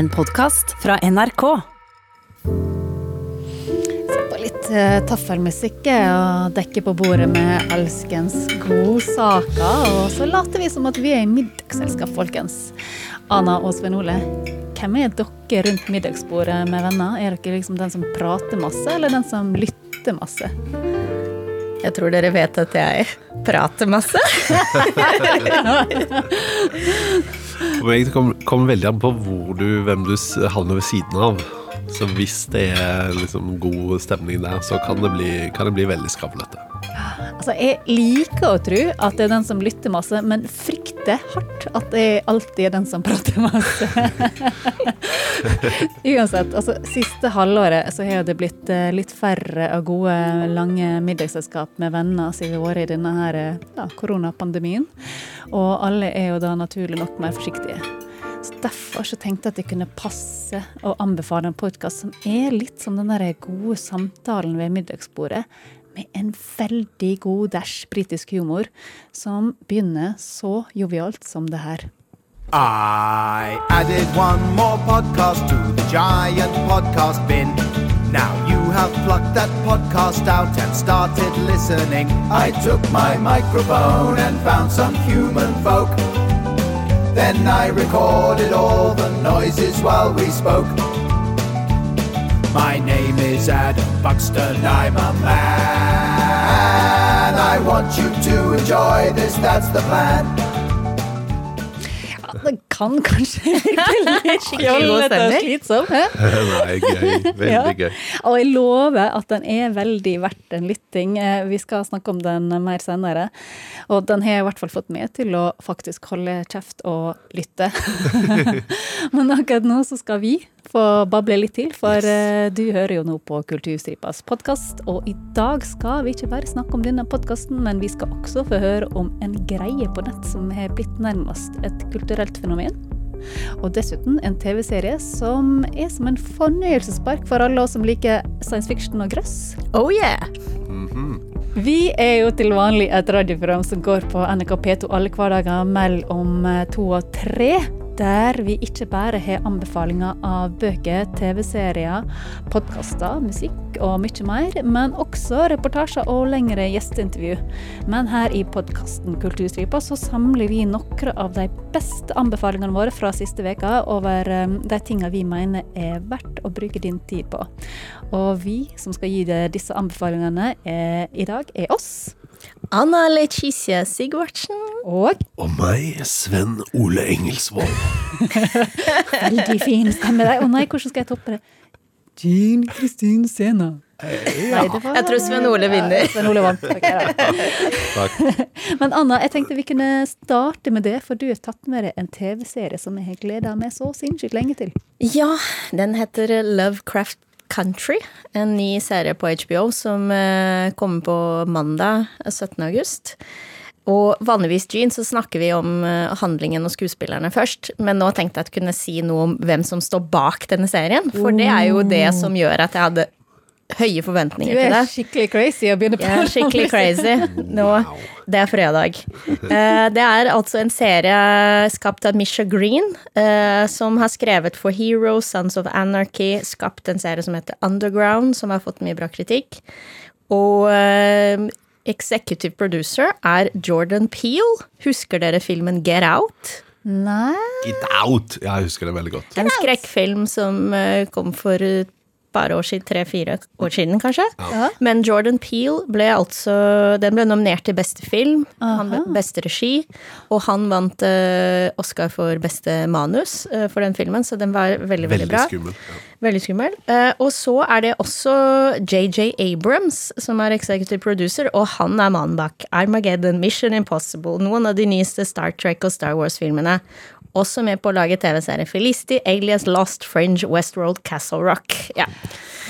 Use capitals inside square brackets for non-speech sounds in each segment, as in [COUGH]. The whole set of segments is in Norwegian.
En podkast fra NRK. På litt uh, taffelmusikk og dekke på bordet med alskens godsaker. Og så later vi som at vi er i middagsselskap, folkens. Ana og Svein Ole, hvem er dere rundt middagsbordet med venner? Er dere liksom den som prater masse, eller den som lytter masse? Jeg tror dere vet at jeg prater masse. [LAUGHS] Og jeg kommer kom veldig an på hvor du, hvem du havner ved siden av. Så hvis det er liksom god stemning der, så kan det bli, kan det bli veldig skravlete. Altså, Jeg liker å tro at det er den som lytter masse, men frykter hardt at det alltid er den som prater masse. [LAUGHS] Uansett, altså siste halvåret så har det blitt eh, litt færre av gode, lange middagsselskap med venner siden vi har vært i denne her, eh, ja, koronapandemien. Og alle er jo da naturlig nok mer forsiktige. Så Derfor så tenkte jeg at det kunne passe å anbefale en podkast som er litt som den der gode samtalen ved middagsbordet, med en veldig god britisk humor, som begynner så jovialt som det her. I added one more podcast to the giant podcast bin. Now you have plucked that podcast out and started listening. I took my microphone and found some human folk. Then I recorded all the noises while we spoke. My name is Adam Buxton, I'm a man. I want you to enjoy this, that's the plan. Ja, kan kanskje [LAUGHS] virke litt fjollete og slitsom. [LAUGHS] Nei, gøy. Veldig Ja. gøy. Og jeg lover at den er veldig verdt en lytting. Eh, Vi skal snakke om den mer senere. Og den har i hvert fall fått meg til å faktisk holde kjeft og lytte. [LAUGHS] Men akkurat nå så skal vi få bable litt til, for yes. du hører jo nå på Kulturstripas podkast. Og i dag skal vi ikke bare snakke om denne podkasten, men vi skal også få høre om en greie på nett som har blitt nærmest et kulturelt fenomen. Og dessuten en TV-serie som er som en fornøyelsespark for alle oss som liker science fiction og grøss. Oh yeah! Vi er jo til vanlig et radioprogram som går på NRK P2 alle hverdager mellom eh, to og tre. Der vi ikke bare har anbefalinger av bøker, TV-serier, podkaster, musikk og mye mer, men også reportasjer og lengre gjesteintervju. Men her i podkasten Kulturstripa så samler vi noen av de beste anbefalingene våre fra siste veka over eh, de tinga vi mener er verdt å bruke din tid på. Og vi som skal gi deg disse anbefalingene er, i dag, er oss. Anna Leticia Sigvartsen. Og Og meg, Sven Ole Engelsvold. [LAUGHS] veldig fin stemme Å oh nei, hvordan skal jeg toppe det? Jean Kristin Sena. Nei, var Jeg tror Sven Ole vinner. Sven Ole vant. Okay. [LAUGHS] Men Anna, jeg tenkte vi kunne starte med det, for du har tatt med deg en TV-serie som jeg har gleda meg så sinnssykt lenge til. Ja, den heter Lovecraft Country. En ny serie på HBO som eh, kommer på mandag 17. august. Og vanligvis Jean, så snakker vi om eh, handlingen og skuespillerne først. Men nå tenkte jeg at jeg kunne si noe om hvem som står bak denne serien. For det er jo det som gjør at jeg hadde høye forventninger til det. Du er skikkelig crazy å begynne på. Jeg er skikkelig crazy. [LAUGHS] Nå, det er fredag. Eh, Det er altså en serie skapt av Misha Green, eh, som har skrevet for Hero, Sons of Anarchy, skapt en serie som heter Underground, som har fått mye bra kritikk. Og eh, executive producer er Jordan Peel. Husker dere filmen Get Out? Nei Get out! Jeg husker det veldig godt. En skrekkfilm som kom for et par år siden, tre-fire år siden kanskje. Ja. Men Jordan Peel ble altså Den ble nominert til beste film, han ble beste regi, og han vant uh, Oscar for beste manus uh, for den filmen, så den var veldig, veldig, Veldig bra. skummel. Ja. Veldig skummel. Uh, og så er det også JJ Abrams som er executive producer, og han er mannen bak Armageddon, Mission Impossible, noen av de nyeste Star Trek og Star Wars-filmene. Også med på å lage TV-serien Felicity, Alias, Lost, Fringe, Westworld, Castle Rock. Ja.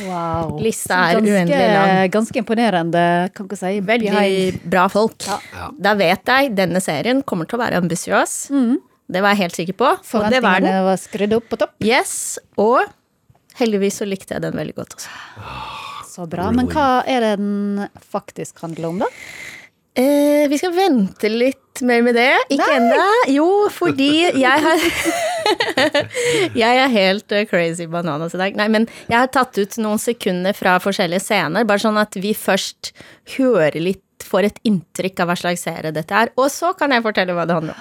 Wow. Lista er ganske, uendelig lang. Ganske imponerende, kan ikke si. Veldig behind. bra folk. Ja. Da vet jeg denne serien kommer til å være ambisiøs. Det var jeg helt sikker på. Og det var den. Var skrudd opp på topp. Yes, og heldigvis så likte jeg den veldig godt også. Så bra. Men hva er det den faktisk handler om, da? Eh, vi skal vente litt mer med det. Ikke ennå. Jo, fordi jeg har [LAUGHS] Jeg er helt eh, crazy bananas i dag. Nei, men jeg har tatt ut noen sekunder fra forskjellige scener, bare sånn at vi først hører litt, får et inntrykk av hva slags serie dette er, og så kan jeg fortelle hva det handler om.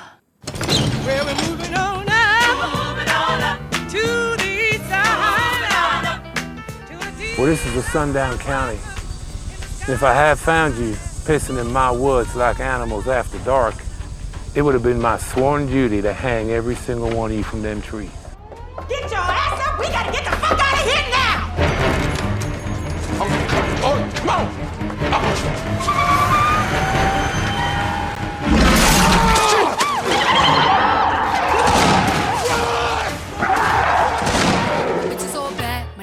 Well, we're moving on up, moving on up to the side. Well, this is a sundown county. If I had found you pissing in my woods like animals after dark, it would have been my sworn duty to hang every single one of you from them trees. Get your ass up! We gotta get the fuck out of here now! Oh, oh, oh, Bitches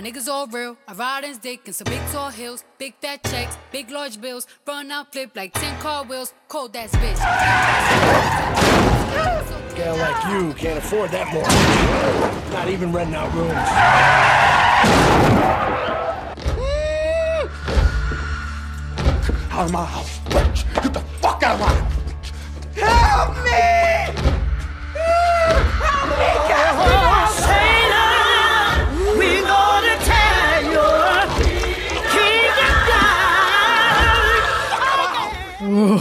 niggas all real. I ride in dick in some big tall hills, big fat checks, big large bills. Run out, flip like 10 car wheels. Cold ass bitch. Gal like you can't afford that more. Not even renting out rooms. Out of my house, bitch! Get the fuck out of my house! Help me!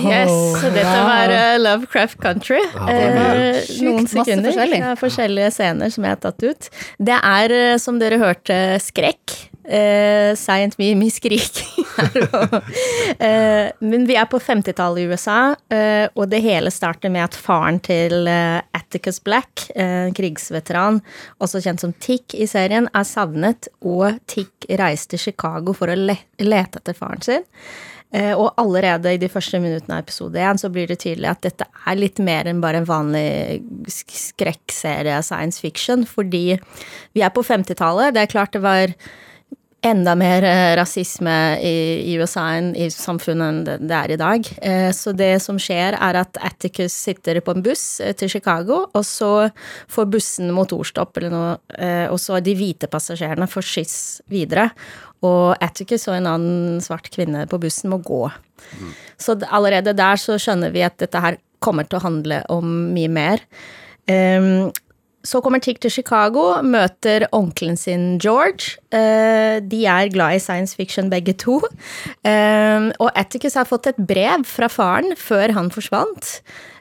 Yes, så dette var uh, Lovecraft Country. Eh, Sjukt noen sekunder. forskjellig. Er forskjellige scener som jeg har tatt ut. Det er, eh, som dere hørte, skrekk. Uh, Seint mye, mye skriking [LAUGHS] her. òg. uh, men vi er på 50-tallet i USA, uh, og det hele starter med at faren til Atticus Black, eh, en krigsveteran, også kjent som Tick i serien, er savnet, og Tick reiste til Chicago for å le lete etter faren sin. Eh, Og allerede i de første minuttene av episode én så blir det tydelig at dette er litt mer enn bare en vanlig sk- skrekkserie science fiction, fordi vi er på 50-tallet. Det er klart det var enda mer eh, rasisme i, i USA enn i samfunnet enn det, det er i dag. Eh, Så det som skjer, er at Atticus sitter på en buss eh, til Chicago, og så får bussen motorstopp eller noe, eh, og så de hvite passasjerene får skyss videre. Og Atticus og en annen svart kvinne på bussen må gå. Så allerede der så skjønner vi at dette her kommer til å handle om mye mer. Ehm, så kommer Tick til Chicago, møter onkelen sin George. Eh, de er glad i science fiction begge to. Ehm, og Atticus har fått et brev fra faren før han forsvant.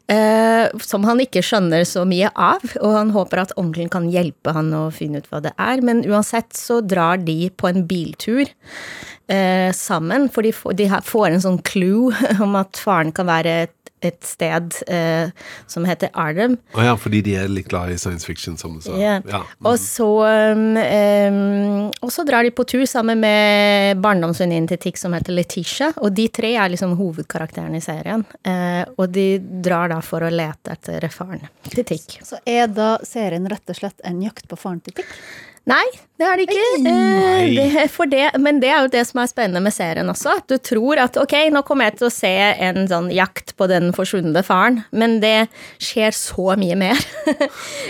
eh, som han ikke skjønner så mye av, og han håper at onkelen kan hjelpe han å finne ut hva det er. Men uansett så drar de på en biltur eh, sammen, for de får en sånn clue [LAUGHS] om at faren kan være et, et sted eh, som heter Ardem. Å ja, fordi de er litt glad i science fiction, som du sa. Ja. Mm. Og, så, um, um, og så drar de på tur sammen med barndomsvenninnen til Tix som heter Letitia. Og de tre er liksom hovedkarakterene i serien. Eh, og de drar da for å lete etter faren til Tix. Så er da serien rett og slett en jakt på faren til Tick? Nei, det er det ikke. Eh, det, for det, men det er jo det som er spennende med serien også. At du tror at ok, nå kommer jeg til å se en sånn jakt på den forsvunne faren, men det skjer så mye mer. [LAUGHS]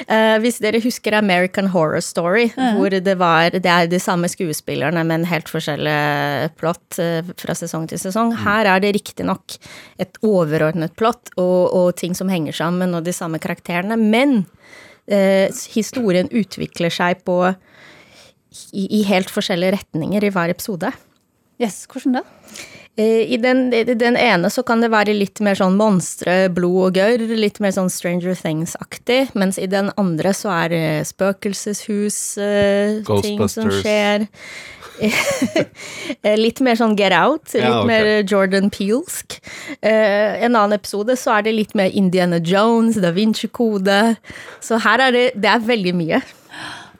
Eh, hvis dere husker American Horror Story, hvor det var Det er de samme skuespillerne, men helt forskjellig plott eh, fra sesong til sesong. Her er det riktignok et overordnet plott og, og ting som henger sammen, og de samme karakterene, men historien utvikler seg på i, i helt forskjellige retninger i hver episode. Yes, hvordan da? Eh, I den, i den ene så kan det være litt mer sånn monstre, blod og gørr, litt mer sånn Stranger Things-aktig, mens i den andre så er det spøkelseshus, eh, ting som skjer. Eh, litt mer sånn Get Out, litt Ja, okay. mer Jordan Peelsk. Uh, en annen episode så er det litt mer Indiana Jones, Da Vinci-kode. Så her er det, det er veldig mye.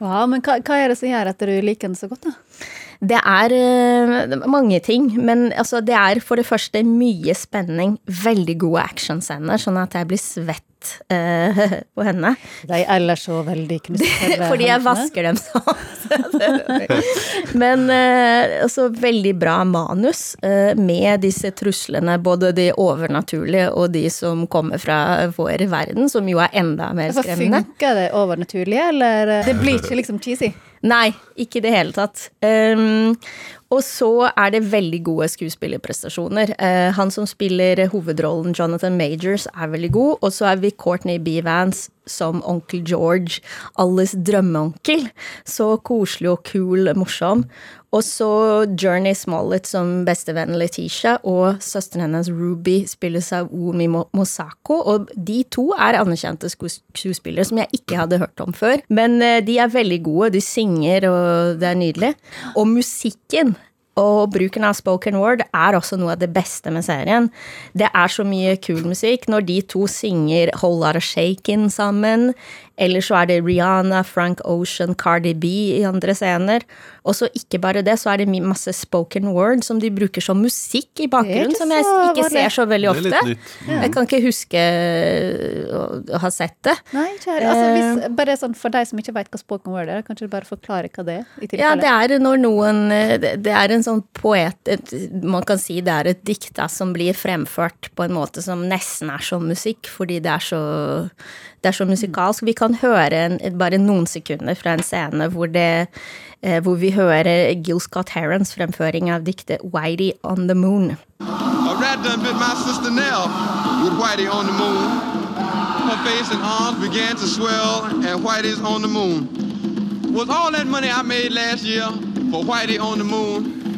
Wow, men hva, hva er det som gjør at du liker den så godt, da? Det er eh, mange ting, men altså, det er for det første mye spenning, veldig gode actionscener, sånn at jeg blir svett eh, [LAUGHS] på henne. De er ellers så veldig knusende [LAUGHS] Fordi jeg hendene. vasker dem [LAUGHS] sånn. Men eh, også veldig bra manus eh, med disse truslene, både de overnaturlige og de som kommer fra vår verden, som jo er enda mer Altså, skremmende. funker det overnaturlige, eller eh, Det blir ikke liksom cheesy? Nei, ikke i det hele tatt. Um, Og så er det veldig gode skuespillerprestasjoner. Eh, han som spiller hovedrollen, Jonathan Majors, er veldig god. Og så er vi Courtney B. Vance som onkel George, alles drømmeonkel. Så koselig og kul, morsom. Og så Journey Smollett som bestevenn Letitia, og søsteren hennes Ruby spilles av Umi Mosako. Og de to er anerkjente skuespillere som jeg ikke hadde hørt om før. Men eh, de er veldig gode, de synger, og det er nydelig. Og musikken og bruken av spoken word er også noe av det beste med serien. Det er så mye kul musikk når de to synger Whole Lotta Shaken sammen. Eller så er det Rihanna, Frank Ocean, Cardi B i andre scener. Og så ikke bare det, så er det masse spoken word som de bruker som musikk i bakgrunnen, som jeg ikke ser så veldig Det er litt ofte. nytt. Jeg kan ikke huske å ha sett det. Nei, kjære. Altså, hvis, bare sånn For deg som ikke vet hva spoken word er, kanskje du bare forklare hva det er? i Ja, det er når noen Det det er en sånn poet et, Man kan si det er et dikt da, som blir fremført på en måte som nesten er som musikk, fordi det er så det er så musikalsk. Vi kan høre en, bare noen sekunder fra en scene hvor, det, eh, hvor vi hører Gil Scott Herons fremføring av diktet 'Whitey on the Moon'. Her face and arms began to swell, and Whitey's on the moon. Was all that money I made last year for Whitey on the moon?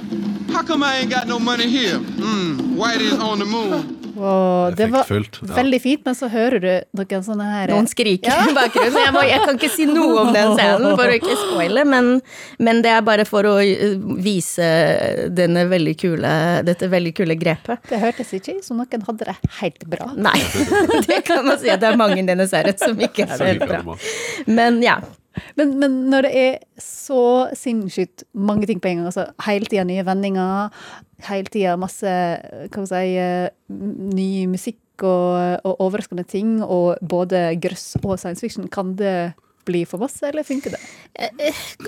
How come I ain't got no money here? Mm, Whitey's on the moon. Wow, det var ja. veldig fint, men så hører du noen sånne her Noen skriker i bakgrunnen. Jeg, må, jeg kan ikke si noe om den scenen for å ikke spoile, men, men det er bare for å uh, vise denne veldig kule, dette veldig kule grepet. Det hørtes ikke ut som noen hadde det helt bra. Nei, [LAUGHS] det kan man si det er mange i denne serien som ikke har det helt bra. Men ja. Men, men når det er så sinnssykt mange ting på en gang, altså hele tida nye vendinger, hele tida masse hva si, ny musikk og, og overraskende ting, og både grøss og science fiction, kan det bli for masse, eller funker det?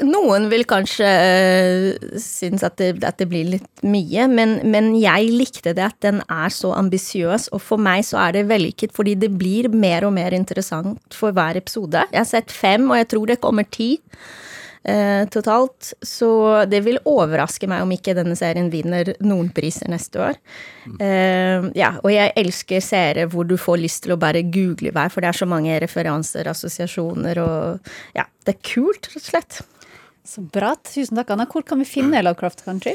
Noen vil kanskje uh, synes at det, at det blir litt mye, men, men jeg likte det at den er så ambisiøs, og for meg så er det vellykket, fordi det blir mer og mer interessant for hver episode. Jeg har sett fem, og jeg tror det kommer ti. Eh, totalt, så det vil overraske meg om ikke denne serien vinner noen priser neste år. Eh, ja, og jeg elsker serier hvor du får lyst til å bare google hver, for det er så mange referanser, assosiasjoner og Ja, det er kult, rett og slett. Så bra. Tusen takk, Anna. Hvor kan vi finne Lovecraft Country?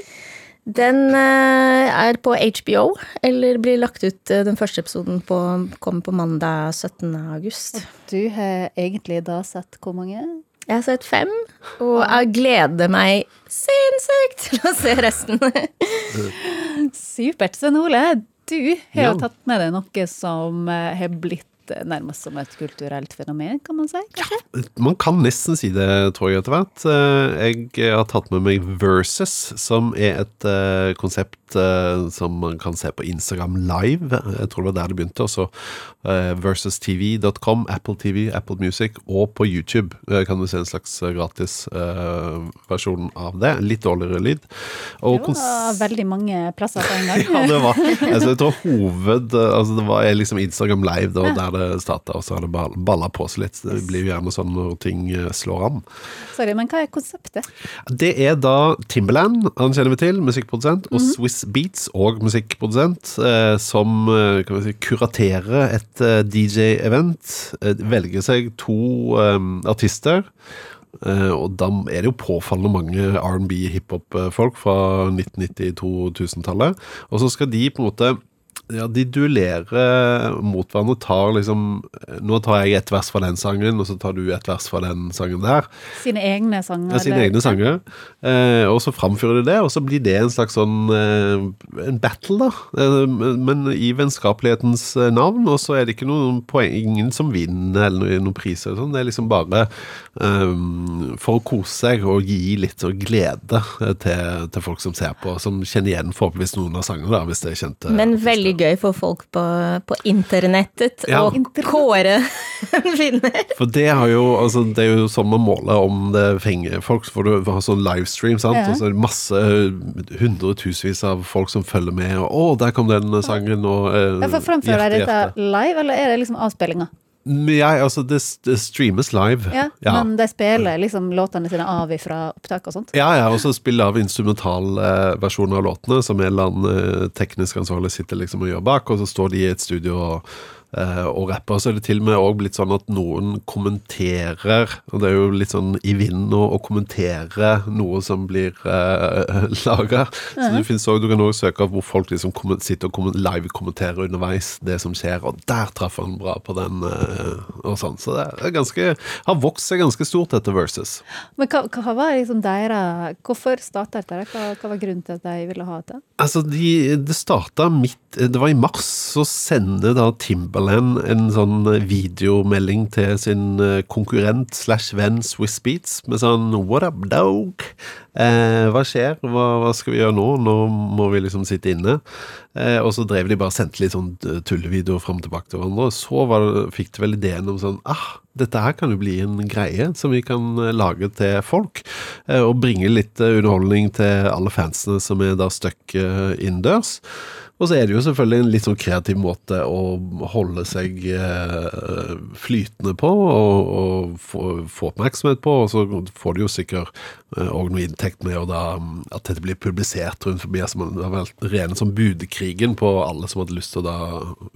Den eh, er på HBO, eller blir lagt ut den første episoden på, kommer på mandag 17. august. Du har egentlig da sett hvor mange? Jeg har sett fem, og jeg gleder meg sinnssykt til å se resten. [LAUGHS] Supert. Svein Ole, du har jo tatt med deg noe som eh, har blitt eh, nærmest som et kulturelt fenomen, kan man si? kanskje? Man kan nesten si det, tror jeg, etter hvert. Eh, Jeg har tatt med meg Versus, som er et eh, konsept eh, som man kan se på Instagram live. Jeg tror det var der det begynte. Også uh, versustv.com, Apple TV, Apple Music, og på YouTube eh, kan du se en slags gratis eh, versjon av det. Litt dårligere lyd. Og Det var veldig mange plasser på en gang. [LAUGHS] ja, det var altså, Jeg tror hoved Altså det var liksom Instagram Live, da, der det starta, og så har det ball- balla på seg litt. Det blir jo gjerne sånn når ting eh, slår an. Sorry, men hva er konseptet? Det er da Timberland, han kjenner vi til, musikkprodusent, og Swiss Beats, og musikkprodusent, eh, som eh, kan vi si, kuraterer et eh, DJ-event. Velger seg to artister. Og da er det jo påfallende mange R&B hiphop-folk fra 1990-2000-tallet. Og så skal de på en måte ja, de duellerer mot hverandre tar liksom Nå tar jeg et vers fra den sangen, og så tar du et vers fra den sangen der. Sine egne sanger? Ja, sine eller- egne sanger. Eh, og så framfører de det, og så blir det en slags sånn eh, En battle, da. Eh, men i vennskapelighetens eh, navn. Og så er det ikke noen poeng, ingen som vinner eller noen, noen priser. eller Sånn. Det er liksom bare eh, for å kose seg og gi litt så glede eh, til, til folk som ser på, som kjenner igjen forhåpentligvis noen av sangene, da, hvis det er kjente. Men veldig gøy for folk på, på internettet Ja. å kåre [LAUGHS] vinner. For det, har jo, altså, det er jo sånn man måler om det fenger folk. for du har sånn livestream, sant? Ja. og så er det masse hundretusenvis av folk som følger med. Og 'Å, der kom den sangen', og eh, Ja, for Framfører dere de dette live, eller er det liksom avspillinger? Jeg, altså, det, det streames live. Ja, Men de spiller liksom låtene sine av ifra opptak og sånt? Ja, ja, og så spiller av instrumentalversjoner av låtene, som en eller annen eh, teknisk ansvarlig sitter liksom og gjør bak, og så står de i et studio og, eh, og rapper. Så er det til og med også blitt sånn at noen kommenterer, og det er jo litt sånn i vinden å, å kommentere noe som blir [LAUGHS] uh, laga. Så det finnes også, du kan også søke opp hvor folk liksom sitter og live-kommenterer underveis det som skjer, og der traff han bra på den, eh, og sånn. Så det er ganske, har vokst seg ganske stort etter Versus. Men hva, hva var liksom deres Hvorfor starta dette? Hva, hva var grunnen til at de ville ha det? Altså, de, det starta midt Det var i mars, så sender da Timberland en sånn videomelding til sin eh, konkurrent slash venn Swiss Beats med sånn What up, dog? Eh, hva skjer? Hva, hva skal vi gjøre nå? Nå må vi liksom sitte inne. Eh, og så drev de bare og sendte litt sånn tullevideoer fram og tilbake til hverandre. Og så det, fikk de vel ideen om sånn Ah, dette her kan jo bli en greie som vi kan eh, lage til folk. Eh, og bringe litt eh, underholdning til alle fansene som er da stuck eh, innendørs. Og så er det jo selvfølgelig en litt sånn kreativ måte å holde seg eh, flytende på, og, og få, få oppmerksomhet på, og så får du jo sikkert òg noe inntekt med og da, mm, at dette blir publisert rundt forbi. Altså man, det har vært rene som budekrigen på alle som hadde lyst til å da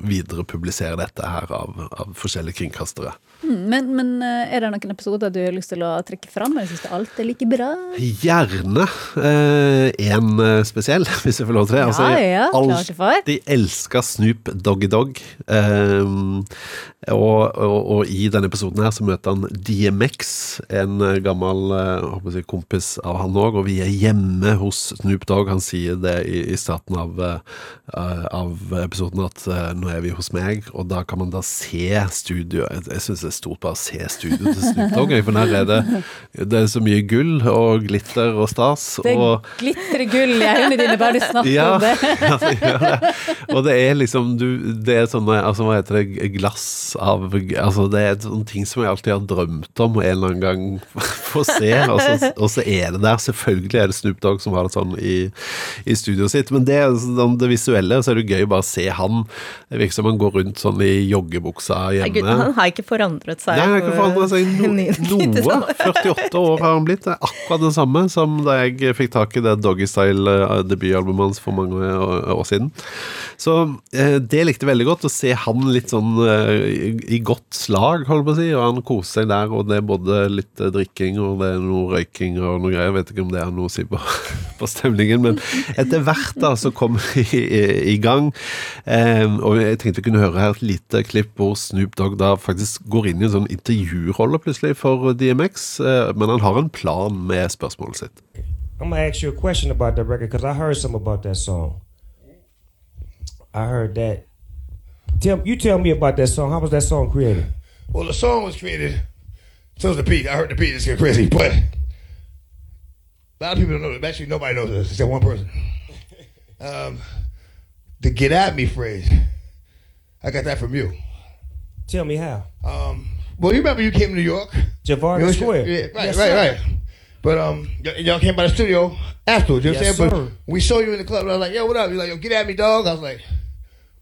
viderepublisere dette her av, av forskjellige kringkastere. Hmm, Men, men eh, er det noen episoder du har lyst til å trekke fram? Eller syns du alt er like bra? Gjerne én eh, spesiell, [LAUGHS] hvis jeg får lov til det. Altså, Ja, jeg ja, alltid elska Snoop Doggy Dog. Eh, og, og, og i denne episoden her så møter han DMX, en eh, gammel eh, håper jeg, å kompis av han òg, og vi er hjemme hos Snoop Dogg. Han sier det i, i starten av, uh, av episoden at uh, nå er vi hos meg, og da kan man da se studio. Jeg, jeg syns det er stort bare å se studio til Snoop Dogg, for der er det, det er så mye gull og glitter og stas. Det og glitrer gull i øynene dine bare du snakker ja, om det. [LAUGHS] ja, det gjør det. Og det er liksom du, Det er sånne altså, Hva heter det? Glass av altså, Det er sånne ting som jeg alltid har drømt om en eller annen gang [LAUGHS] få se. Og så, og så er det der. Selvfølgelig er det Snoop Dogg som har det sånn i, i studioet sitt. Men det, sånn, det visuelle så er det gøy bare å se han. Det virker som han går rundt sånn i joggebuksa Nei, Gud, hjemme. han har ikke forandret seg. Nei, han har ikke forandret seg no, [LAUGHS] noe. [LAUGHS] 48 år har han blitt. Det er akkurat det samme som da jeg fikk tak i det Doggystyle-debutalbumet hans for mange år siden. Så eh, det likte veldig godt, å se han litt sånn eh, i, i godt slag, holdt på å si. Og han koser seg der, og det er både litt eh, drikking og det er noe røyking og noe greier. Jeg vet ikke om det har noe å si på, [LAUGHS] på stemningen, men etter hvert da så kom [LAUGHS] vi i, i gang. Eh, og jeg tenkte vi kunne høre her et lite klipp hvor Snoop Dogg da faktisk går inn i en sånn intervjurolle plutselig for DMX, eh, men han har en plan med spørsmålet sitt. I'm gonna ask you a question about that record because I heard something about that song. I heard that. Tell you tell me about that song. How was that song created? Well, the song was created. So was the beat. I heard the beat. It's getting crazy, but a lot of people don't know. Actually, nobody knows this except one person. Um, the "get at me" phrase. I got that from you. Tell me how. Um, well, you remember you came to New York. Javardi You know, Square. Yeah, right, Yes, right, sir. right. But um, y- y'all came by the studio afterwards. You know Yes, what I'm saying? sir. But we saw you in the club. And I was like, "Yo, what up?" You're like, "Yo, get at me, dog." I was like,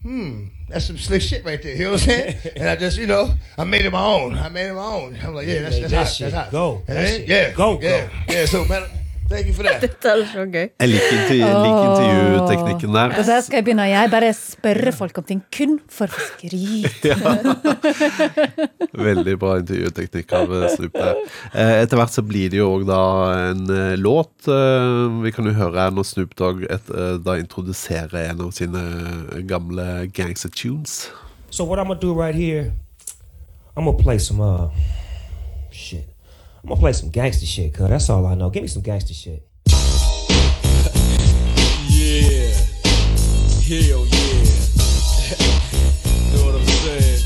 "Hmm, that's some slick shit right there." You know what I'm saying? [LAUGHS] and I just, you know, I made it my own. I made it my own. I'm like, "Yeah, that's, that's that hot. That's hot." go. That then- shit yeah, go, yeah, yeah. So, man, thank you for det. [LAUGHS] Dette er så gøy. Jeg liker, intervju, liker intervjuteknikken der. Og der skal jeg begynne jeg bare spørre folk om ting kun for å skryte. [LAUGHS] Veldig bra intervjuteknikk av eh, Snoop der. Eh, Etter hvert så blir det jo òg da en eh, låt. Vi kan jo høre her når Snoop Dogg et, da introduserer en av sine gamle gangster tunes. So what I'm gonna do right here, I'm gonna play some uh shit. I'm gonna play some gangster shit, cuz that's all I know. Give me some gangster shit. Yeah. Hell yeah. [LAUGHS] know what I'm saying?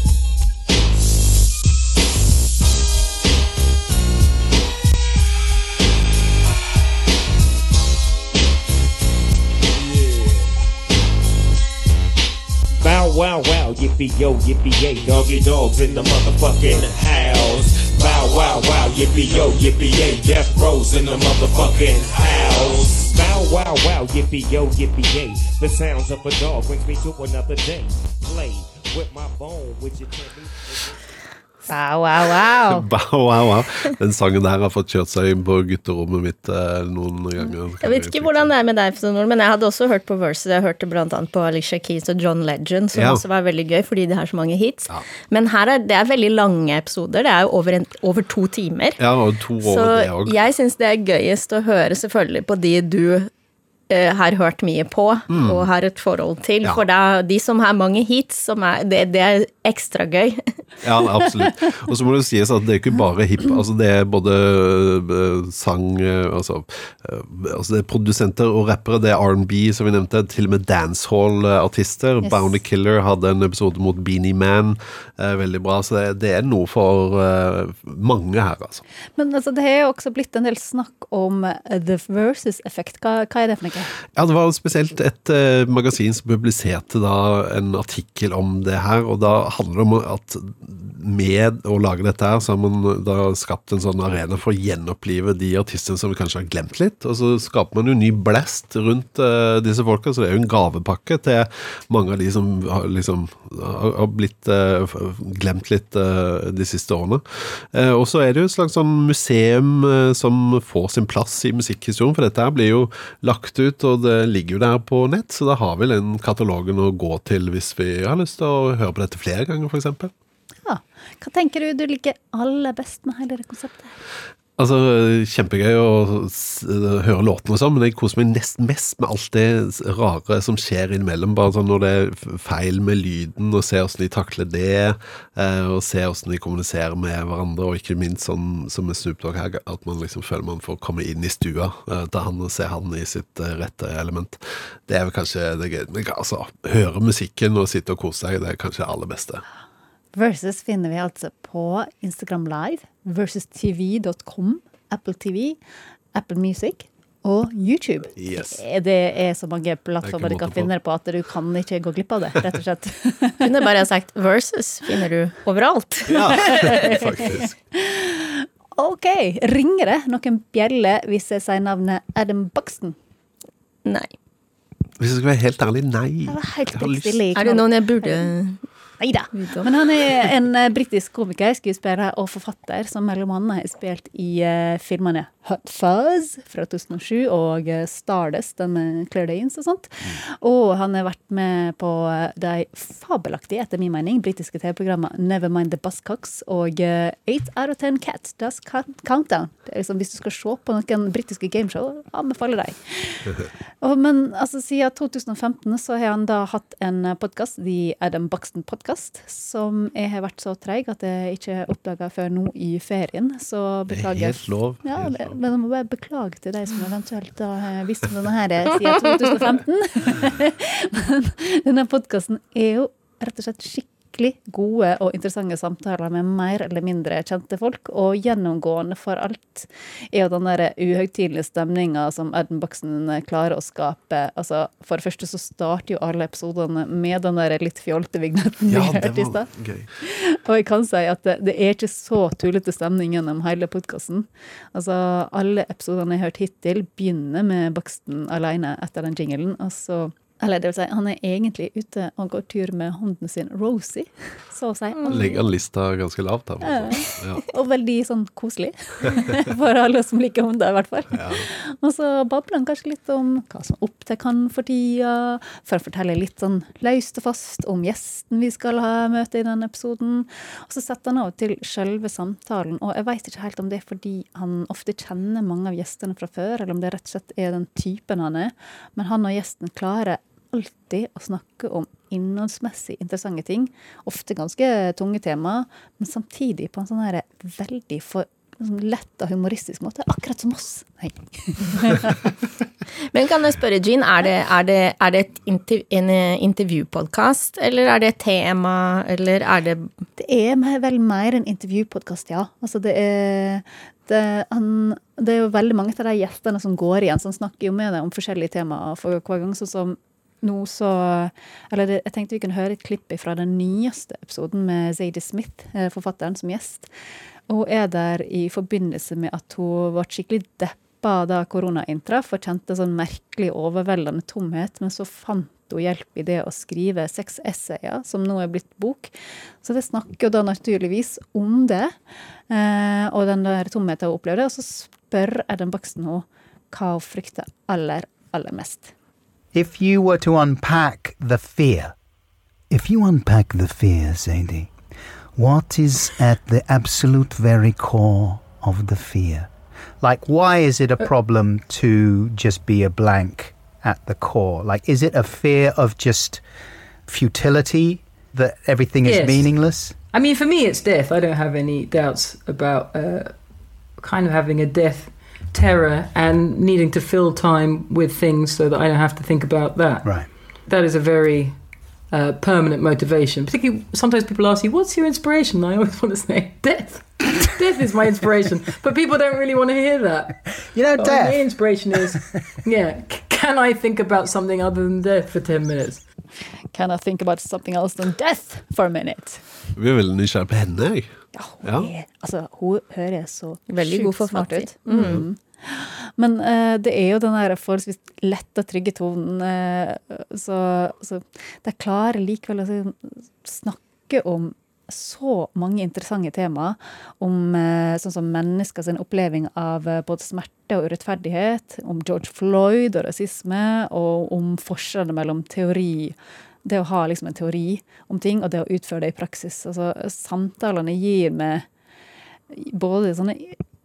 Bow wow wow, yippee yo, yippee yay, doggy dogs in the motherfucking house. Bow wow wow, yippee yo, yippee yay, death rows in the motherfucking house. Bow wow wow, yippee yo, yippee yay, the sounds of a dog brings me to another day. Play with my bone, which you can't be. Wow, wow, wow. [LAUGHS] Wow, wow, wow. Den sangen der har fått kjørt seg inn på gutterommet mitt eh, noen ganger. Jeg vet ikke hvordan det er med deg, men jeg hadde også hørt på Versus. Jeg hørte blant annet på Alicia Keys og John Legend, som Ja. også var veldig gøy, fordi de har så mange hits. Men her er det er veldig lange episoder. Det er jo over, en, over to timer. Ja, og to år Så det Så jeg syns det er gøyest å høre selvfølgelig på de du eh, har hørt mye på Mm. og har et forhold til. Ja. For det er de som har mange hits, som er, det, det er ekstra gøy. [LAUGHS] Ja, absolutt. Og så må det sies at det er ikke bare hip. Altså det er både eh, sang eh, altså, altså det er produsenter og rappere, det er R&B som vi nevnte, til og med dancehall-artister. Yes. Bounty Killer hadde en episode mot Beanie Man, veldig bra. Så det, det er noe for mange her, altså. Men altså, det har jo også blitt en del snakk om the versus-effekt. Hva, hva er det for noe? Ja, det var spesielt et eh, magasin som publiserte da en artikkel om det her, og da handler det om at med å lage dette her, så har man da skapt en sånn arena for å gjenopplive de artistene som vi kanskje har glemt litt, og så skaper man jo ny blest rundt eh, disse folka, så det er jo en gavepakke til mange av de som har, liksom, har blitt eh, glemt litt eh, de siste årene. Eh, og så er det jo et slags sånn museum eh, som får sin plass i musikkhistorien, for dette her blir jo lagt ut, og det ligger jo der på nett, så da har vi den katalogen å gå til hvis vi har lyst til å høre på dette flere ganger, eksempel. Ja. Hva tenker du du liker aller best med hele det konseptet? Altså, Kjempegøy å høre låtene og sånn, men jeg koser meg nesten mest med alt det rare som skjer innimellom. Bare sånn når det er feil med lyden, og se hvordan de takler det, eh, og se hvordan de kommuniserer med hverandre, og ikke minst sånn som med Snoop Dogg her, at man liksom føler man får komme inn i stua eh, til han og se han i sitt eh, rette element. Det er vel kanskje det gøy. Men altså, høre musikken og sitte og kose seg, det er kanskje det aller beste. Versus finner vi altså på Instagram Live, versus.tv.com, Apple TV, Apple Music og YouTube. Yes. Det er så mange plattformer er du kan finne det på at du kan ikke gå glipp av det, rett og slett. [LAUGHS] Kunne bare sagt Versus finner du overalt. [LAUGHS] Ja, [LAUGHS] faktisk. Ok, ringer det noen bjeller hvis jeg sier navnet Adam Buxton? Nei. Hvis jeg skal være helt ærlig, nei. Helt Jeg har lyst- Er det noen jeg burde Neida. Men han er en uh, britisk komiker, skuespiller og forfatter som mellom annet har spilt i eh, filmene Hot Fuzz fra 2007 og eh, Stardust, den med Claire Danes og sånt. Og han har vært med på eh, de fabelaktige, etter min mening, britiske TV-programmene Nevermind the Buzzcocks og eh, Eight Out of Ten Cats Does Countdown. Det liksom, hvis du skal se på noen britiske gameshow, anbefaler de. [LAUGHS] Og, men altså, siden 2015 så har han da hatt en podkast, The Adam Buxton Podcast, som jeg har vært så treig at jeg ikke oppdaga før nå i ferien. Så Det er helt lov. Ja, helt lov. men jeg må bare beklage til deg som eventuelt har visst om denne her siden [LAUGHS] 2015. [LAUGHS] men denne podkasten er jo rett og slett skikkelig gode og interessante samtaler med mer eller mindre kjente folk. Og gjennomgående for alt er jo den der uhøytidelige stemninga som Adam Buxton klarer å skape. Altså, For det første så starter jo alle episodene med den der litt fjolte vignetten Ja, vi hørte i stad. Og jeg kan si at det, det er ikke så tullete stemning gjennom hele podkasten. Altså, alle episodene jeg har hørt hittil, begynner med Buxton alene etter den jingelen. Og så eller det vil si, han er egentlig ute og går tur med hunden sin, Rosie, så å si. Legger han lista ganske lavt her. Ja. Og veldig sånn koselig. [LAUGHS] For alle som liker hunder, i hvert fall. Ja. Og så babler han kanskje litt om hva som opptar han for tida. For å fortelle litt sånn løst og fast om gjesten vi skal ha møte i denne episoden. Og så setter han av til selve samtalen. Og jeg veit ikke helt om det er fordi han ofte kjenner mange av gjestene fra før, eller om det rett og slett er den typen han er. Men han og gjesten klarer alltid å snakke om innholdsmessig interessante ting. Ofte ganske tunge tema, men samtidig på en sånn her veldig for, sånn lett og humoristisk måte. Akkurat som oss. Nei. [LAUGHS] Men kan jeg spørre, Jean, er det, er det, er det et interv en eh, intervjupodkast, eller er det et tema, eller er det Det er vel mer en intervjupodkast, ja. Altså det er det, han, det er jo veldig mange av de gjestene som går igjen, som snakker jo med deg om forskjellige temaer for hver gang. Sånn som nå så Eller jeg tenkte vi kunne høre et klipp fra den nyeste episoden med Zadie Smith, eh, forfatteren, som gjest. Og hun er der i forbindelse med at hun ble skikkelig deppa da korona inntraff, og kjente sånn merkelig overveldende tomhet. Men så fant hun hjelp i det å skrive seks essayer, som nå er blitt bok. Så det snakker jo da naturligvis om det, eh, og den der tomheten hun opplevde. Og så spør Adam Buxton henne hva hun frykter aller, aller mest. If you were to unpack the fear, if you unpack the fear, Sadie, what is at the absolute very core of the fear? Like, why is it a problem to just be a blank at the core? Like, is it a fear of just futility, that everything is Yes. meaningless? I mean, for me, it's death. I don't have any doubts about uh, kind of having a death terror and needing to fill time with things so that I don't have to think about that. Right. That is a very uh, permanent motivation. Particularly, sometimes people ask you, "What's your inspiration?" And I always [LAUGHS] want to say, "Death." [LAUGHS] death is my inspiration, but people don't really want to hear that. You know, But death. My inspiration is, [LAUGHS] yeah. Can I think about something other than death for 10 minutes? Can I think about something else than death for a minute? Vi er veldig nysgjerrige på henne, jeg. Ja. hun er. Altså, hun høres så Veldig god forfatter. ut. Mm. Mm. Men uh, det er jo den der forholdsvis lette og trygge tonen, Uh, så, så de klarer likevel å snakke om så mange interessante temaer. Om eh, sånn som mennesker sin oppleving av eh, både smerte og urettferdighet. Om George Floyd og rasisme, og om forskjellene mellom teori Det å ha liksom en teori om ting, og det å utføre det i praksis. Altså, samtalene gir meg både sånne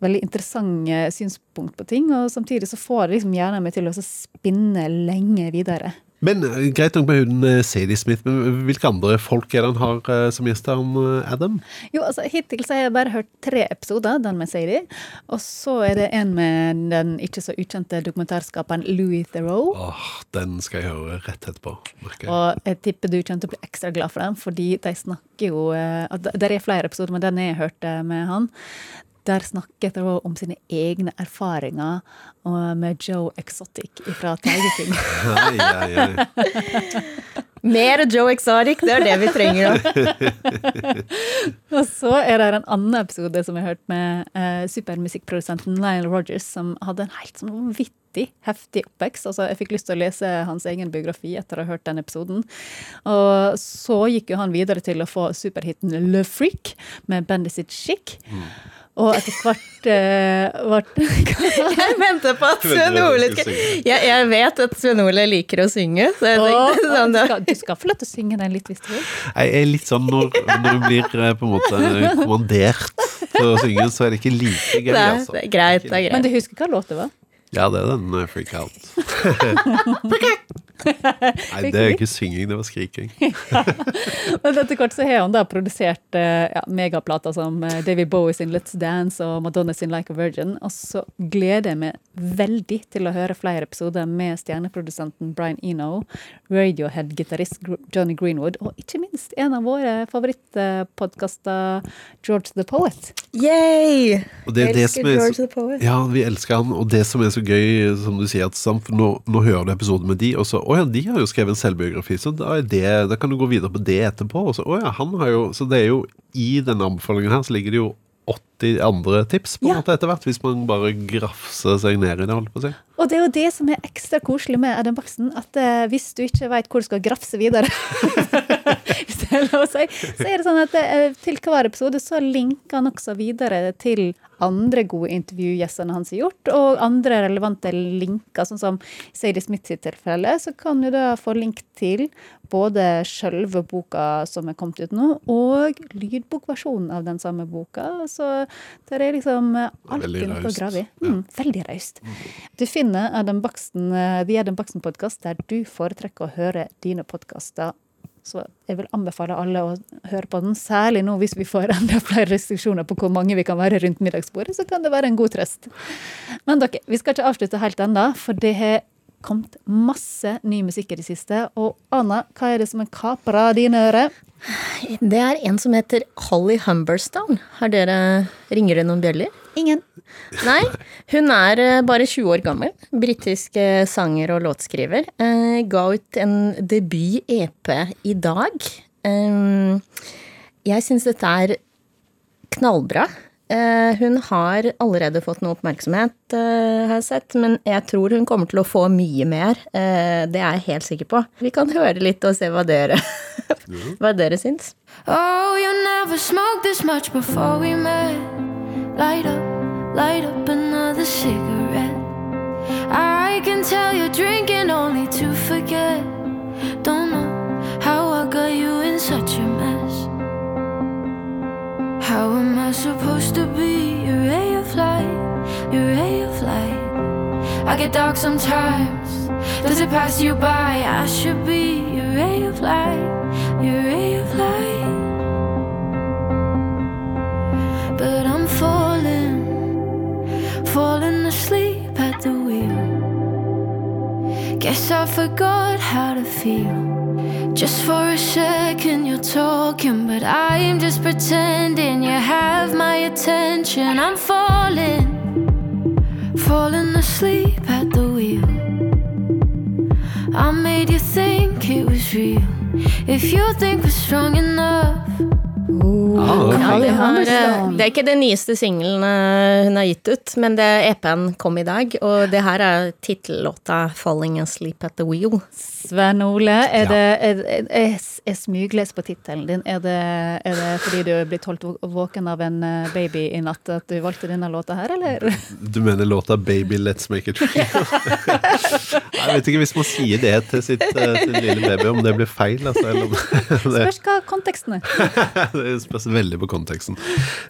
veldig interessante synspunkt på ting, og samtidig så får det liksom hjernen meg til å spinne lenge videre. Men eh, greit nok med hun eh, Sadie Smith, men hvilke andre folk er det han har eh, som gjester, han eh, Adam? Jo, altså Hittil så har jeg bare hørt tre episoder, den med Sadie. Og så er det en med den ikke så ukjente dokumentarskaperen Louis Theroux. Åh, den skal jeg høre rett etterpå. merker jeg. Og jeg tipper du kommer til å bli ekstra glad for den, fordi de snakker jo det at er flere episoder, men den jeg hørte med han, der snakket hun om sine egne erfaringer med Joe Exotic fra Tiger King. [LAUGHS] Ai, ai, ai. [LAUGHS] Mer Joe Exotic, det er det vi trenger nå. [LAUGHS] Og så er det en annen episode som jeg har hørt med eh, supermusikkprodusenten Lionel Rogers, som hadde en helt sånn vanvittig heftig oppvekst. Altså, jeg fikk lyst til å lese hans egen biografi etter å ha hørt den episoden. Og så gikk jo han videre til å få superhiten Le Freak med Bandit Chic. Og etter hvert ble Jeg venter på at Sven Ole skal skal jeg, jeg vet at Sven Ole liker å synge, så jeg Åh, tenkte sånn du, skal, du skal få lov til å synge den litt hvis du vil. Jeg er litt sånn når, når du blir eh, på en måte kommandert til å synge, så er det ikke like gøy, altså. det er greit, det er greit. Men du husker hva låt det var? Ja, det er den uh, [LAUGHS] freak out. Nei, det er ikke synging, det var skriking. [LAUGHS] Men etter hvert så har han da produsert uh, ja, megaplater som uh, David Bowie sin Let's Dance og Madonna sin Like a Virgin. Og så gleder jeg meg veldig til å høre flere episoder med stjerneprodusenten Brian Eno, Radiohead-gitarist Johnny Greenwood, og ikke minst en av våre favorittpodkaster, George the Poet. Yay! Og det er det som er George så, the Poet. Ja, vi elsker han, og det som er så gøy, som du sier, at nå, nå hører du episoden med de, og så, å ja, de har jo skrevet en selvbiografi, så da, er det, da kan du gå videre på det etterpå, og så, å ja, han har jo, så det er jo, i denne anbefalingen her, så ligger det jo 80 andre tips på en måte etter hvert, hvis man bare grafser seg ned i det, holdt på å si. Og det er jo det som er ekstra koselig med Adam Baksen, at uh, hvis du ikke vet hvor du skal grafse videre, [LAUGHS] hvis det er lov å si, så er det sånn at uh, til hver episode så linker han også videre til andre gode intervjugjestene hans har gjort, og andre relevante linker, sånn som Sadie Smith sitt tilfelle, så kan du da få link til både selve boka som er kommet ut nå, og lydbokversjonen av den samme boka. Så det er liksom alltid noe å grave i. Mm, veldig raust. Du finner Adam Baksten, Vi er den Baksten-podkast der du foretrekker å høre dine podkaster. Så jeg vil anbefale alle å høre på den, særlig nå hvis vi får enda flere restriksjoner på hvor mange vi kan være rundt middagsbordet, så kan det være en god trøst. Men dere, vi skal ikke avslutte helt ennå, for det har kommet masse ny musikk i det siste. Og Anna, hva er det som er kapra dine ører? Det er en som heter Holly Humberstone. Har dere, ringer det noen bjeller? Ingen. Nei, hun er eh, bare 20 år gammel. Britisk eh, sanger og låtskriver. Eh, ga ut en debut-EP i dag. Jeg syns dette er knallbra. Eh, hun har allerede fått noe oppmerksomhet, har jeg sett, men jeg tror hun kommer til å få mye mer. Eh, det er jeg helt sikker på. Vi kan høre litt og se hva dere, [LAUGHS] hva dere syns. Oh, you never smoked this much before we met. Light up, light up another cigarette. I can tell you're drinking only to forget. Don't know how I got you in such a mess. How am I supposed to be your ray of light, your ray of light? I get dark sometimes. Does it pass you by? I should be your ray of light, your ray of light. Falling, asleep at the wheel. Guess I forgot how to feel. Just for a second you're talking, but I'm just pretending you have my attention. I'm falling, falling asleep at the wheel. I made you think it was real. If you think we're strong enough. Ok. Ja, det, har, eh, det er ikke den nyeste singelen eh, hun har gitt ut, men det EP-en kom i dag, og det her er tittellåta 'Falling Asleep at the Wheel'. Sven Ole, er det, er, er, er, er smugles på tittelen din? Er det, er det fordi du er blitt holdt våken av en eh, baby i natt at du valgte denne låta her, eller? Du mener låta 'Baby Let's Make It Real'? [LAUGHS] jeg vet ikke hvis man sier det til sitt, eh, sin lille baby, om det blir feil. Altså, eller om [LAUGHS] det, Spørs hva konteksten er. [LAUGHS] det spørs veldig på konteksten.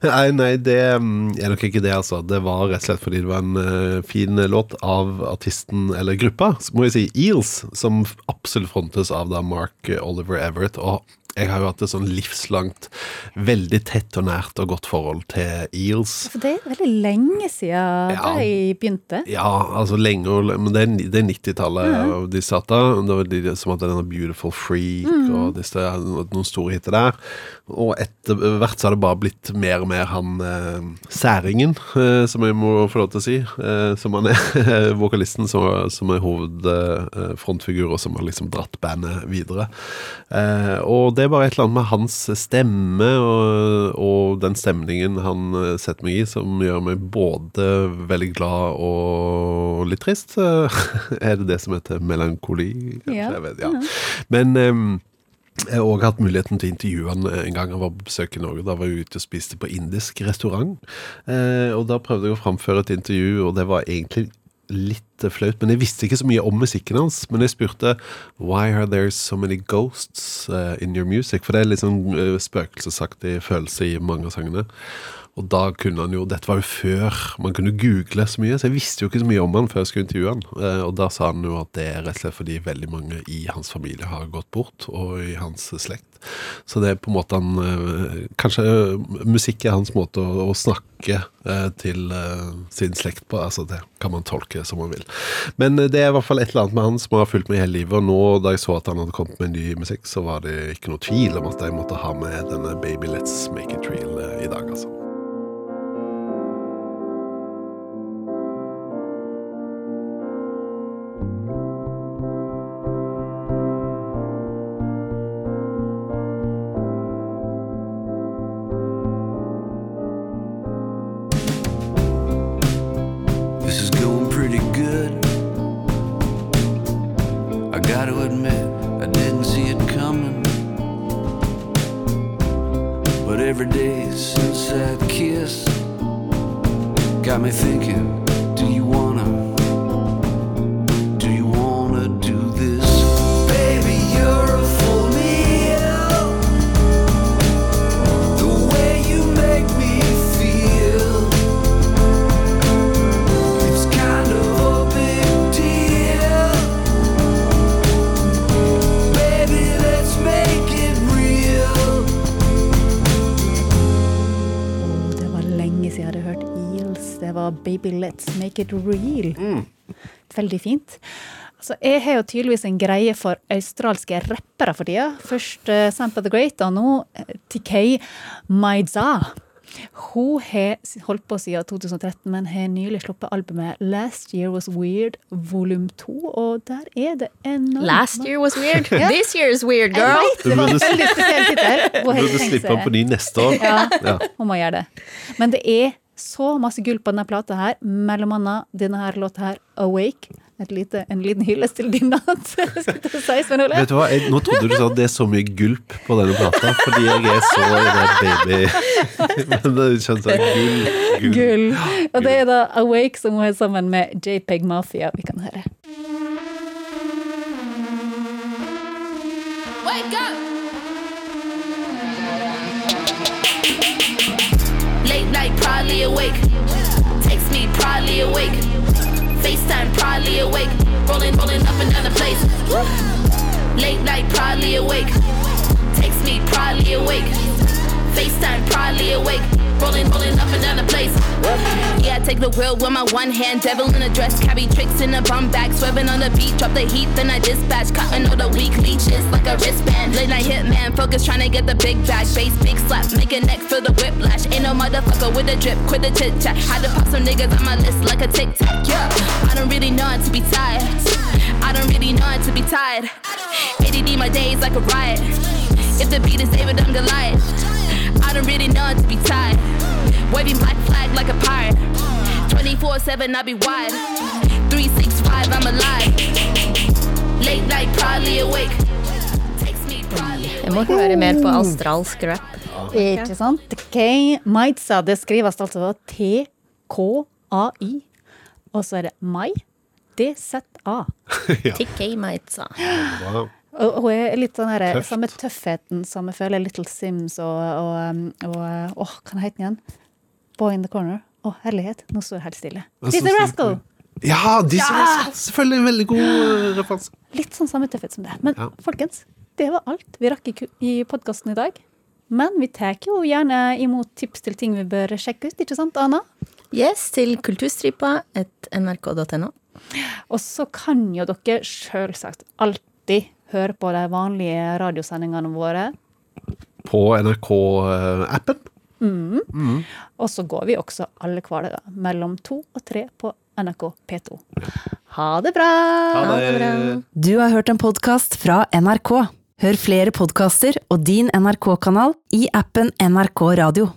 Nei, nei, det mm, er nok ikke det, altså. Det var rett og slett fordi det var en eh, fin låt av artisten, eller gruppa, må jeg si, Eels, som absolutt frontes av da Mark Oliver Everett. og jeg har jo hatt et sånn livslangt, veldig tett og nært og godt forhold til Eels. For det er veldig lenge siden Ja. de begynte. Ja, altså lenge og Men det er, er 90-tallet mm. de satt da. Det var de som hadde denne Beautiful Freak mm. og disse, noen store hiter der. Og etter hvert så har det bare blitt mer og mer han eh, særingen, eh, som jeg må få lov til å si. Eh, som han er. [LAUGHS] vokalisten som, som er hovedfrontfigur, og som har liksom dratt bandet videre. Eh, og det er bare et eller annet med hans stemme og, og den stemningen han eh, setter meg i, som gjør meg både veldig glad og litt trist. [LAUGHS] er det det som heter melankoli? Ja. Vet, ja. Men um, jeg har også hatt muligheten til å intervjue han en gang han var på besøk i Norge. Da var jeg ute og spiste på indisk restaurant. Eh, og da prøvde jeg å framføre et intervju, og det var egentlig litt flaut. Men jeg visste ikke så mye om musikken hans. Men jeg spurte Why are there so many ghosts eh, in your music? For det er litt sånn uh, spøkelsesaktig følelse i mange av sangene. Og da kunne han jo Dette var jo før man kunne google så mye, så jeg visste jo ikke så mye om han før jeg skulle intervjue han. Eh, og da sa han jo at det er rett og slett fordi veldig mange i hans familie har gått bort, og i hans slekt. Så det er på en måte han eh, Kanskje musikk er hans måte å, å snakke eh, til eh, sin slekt på. Altså det kan man tolke som man vil. Men eh, det er i hvert fall et eller annet med han som har fulgt meg hele livet. Og nå da jeg så at han hadde kommet med ny musikk, så var det ikke noe tvil om at jeg måtte ha med denne Baby Let's Make It Real eh, i dag, altså. Got me thinking, Baby Let's Make It Real. Veldig fint. Altså, jeg har jo tydeligvis en greie for australske rappere for tida. Først uh, Sampa the Great, og nå eh, TK Maiza. Hun har holdt på siden 2013, men har nylig sluppet albumet Last Year Was Weird volum 2, og der er det enormt Last year was weird. [LAUGHS] Ja. This year is weird, girl. vet, det var en veldig spesiell tittel. Hun burde slippe den på ny neste år. Ja, Ja. hun må gjøre det. Men det er så masse gull på denne plata her, mellom annet denne her låta her, Awake. Lite, en liten hyllest til din natt. [LAUGHS] Si. Vet du hva, jeg, Nå trodde du sa at det er så mye gulp på denne plata, fordi jeg er så i det baby [LAUGHS] Men det skjønte jeg. Gull. gull. Gull. Og det er da Awake som hun er sammen med JPEG Mafia. Vi kan høre. Probably awake. Text me, probably awake. FaceTime, probably awake. Rolling, rolling up and down the place. Late night, probably awake. Text me, probably awake. FaceTime, probably awake. Rolling, rolling up and down the place. Yeah, I take the wheel with my one hand. Devil in a dress, carry tricks in a bum bag. Swerving on the beat, drop the heat, then I dispatch. Cutting all the weak leeches like a wristband. Late night hitman, focus trying to get the big bag. Bass, big slap, make a neck feel the whiplash. Ain't no motherfucker with a drip, quit the chit chat. Had to pop some niggas on my list like a tic tac. Yeah, I don't really know how to be tired. I don't really know how to be tired. ADD my days like a riot. If the beat is David, I'm Goliath. I don't really know how to be tied. Waving black flag like a pirate. 24 7, I be wide. 365, I'm alive. Late night, proudly awake. Jeg må høre mer på australsk rap. Ikke sant? K. Maitza, det skrives altså T-K-A-I, og så er det Mai. D-Z-A. TK Maitza. Wow. Og hun er litt sånn her, Tøft. samme tøffheten som jeg føler Little Sims og, og, og, og Åh, hva heter den igjen? Boy in the Corner. Å, herlighet. Nå står jeg helt stille. Disney Rascal! Ja, de som Ja! Rascal! selvfølgelig en veldig god eh, referanse. Litt sånn samme tøffhet som det. Men Ja. folkens, det var alt vi rakk i, podkasten i dag. Men vi tar jo gjerne imot tips til ting vi bør sjekke ut, ikke sant, Ana? Yes, til kulturstripa et nrk.no. Og så kan jo dere selvsagt alltid høre på de vanlige radiosendingene våre. På NRK-appen. Mm. Mm. Og så går vi også alle hverdager mellom to og tre på NRK P2. Ha det bra! Ha det. Du har hørt en podkast fra NRK. Hør flere podkaster og din NRK-kanal i appen NRK Radio.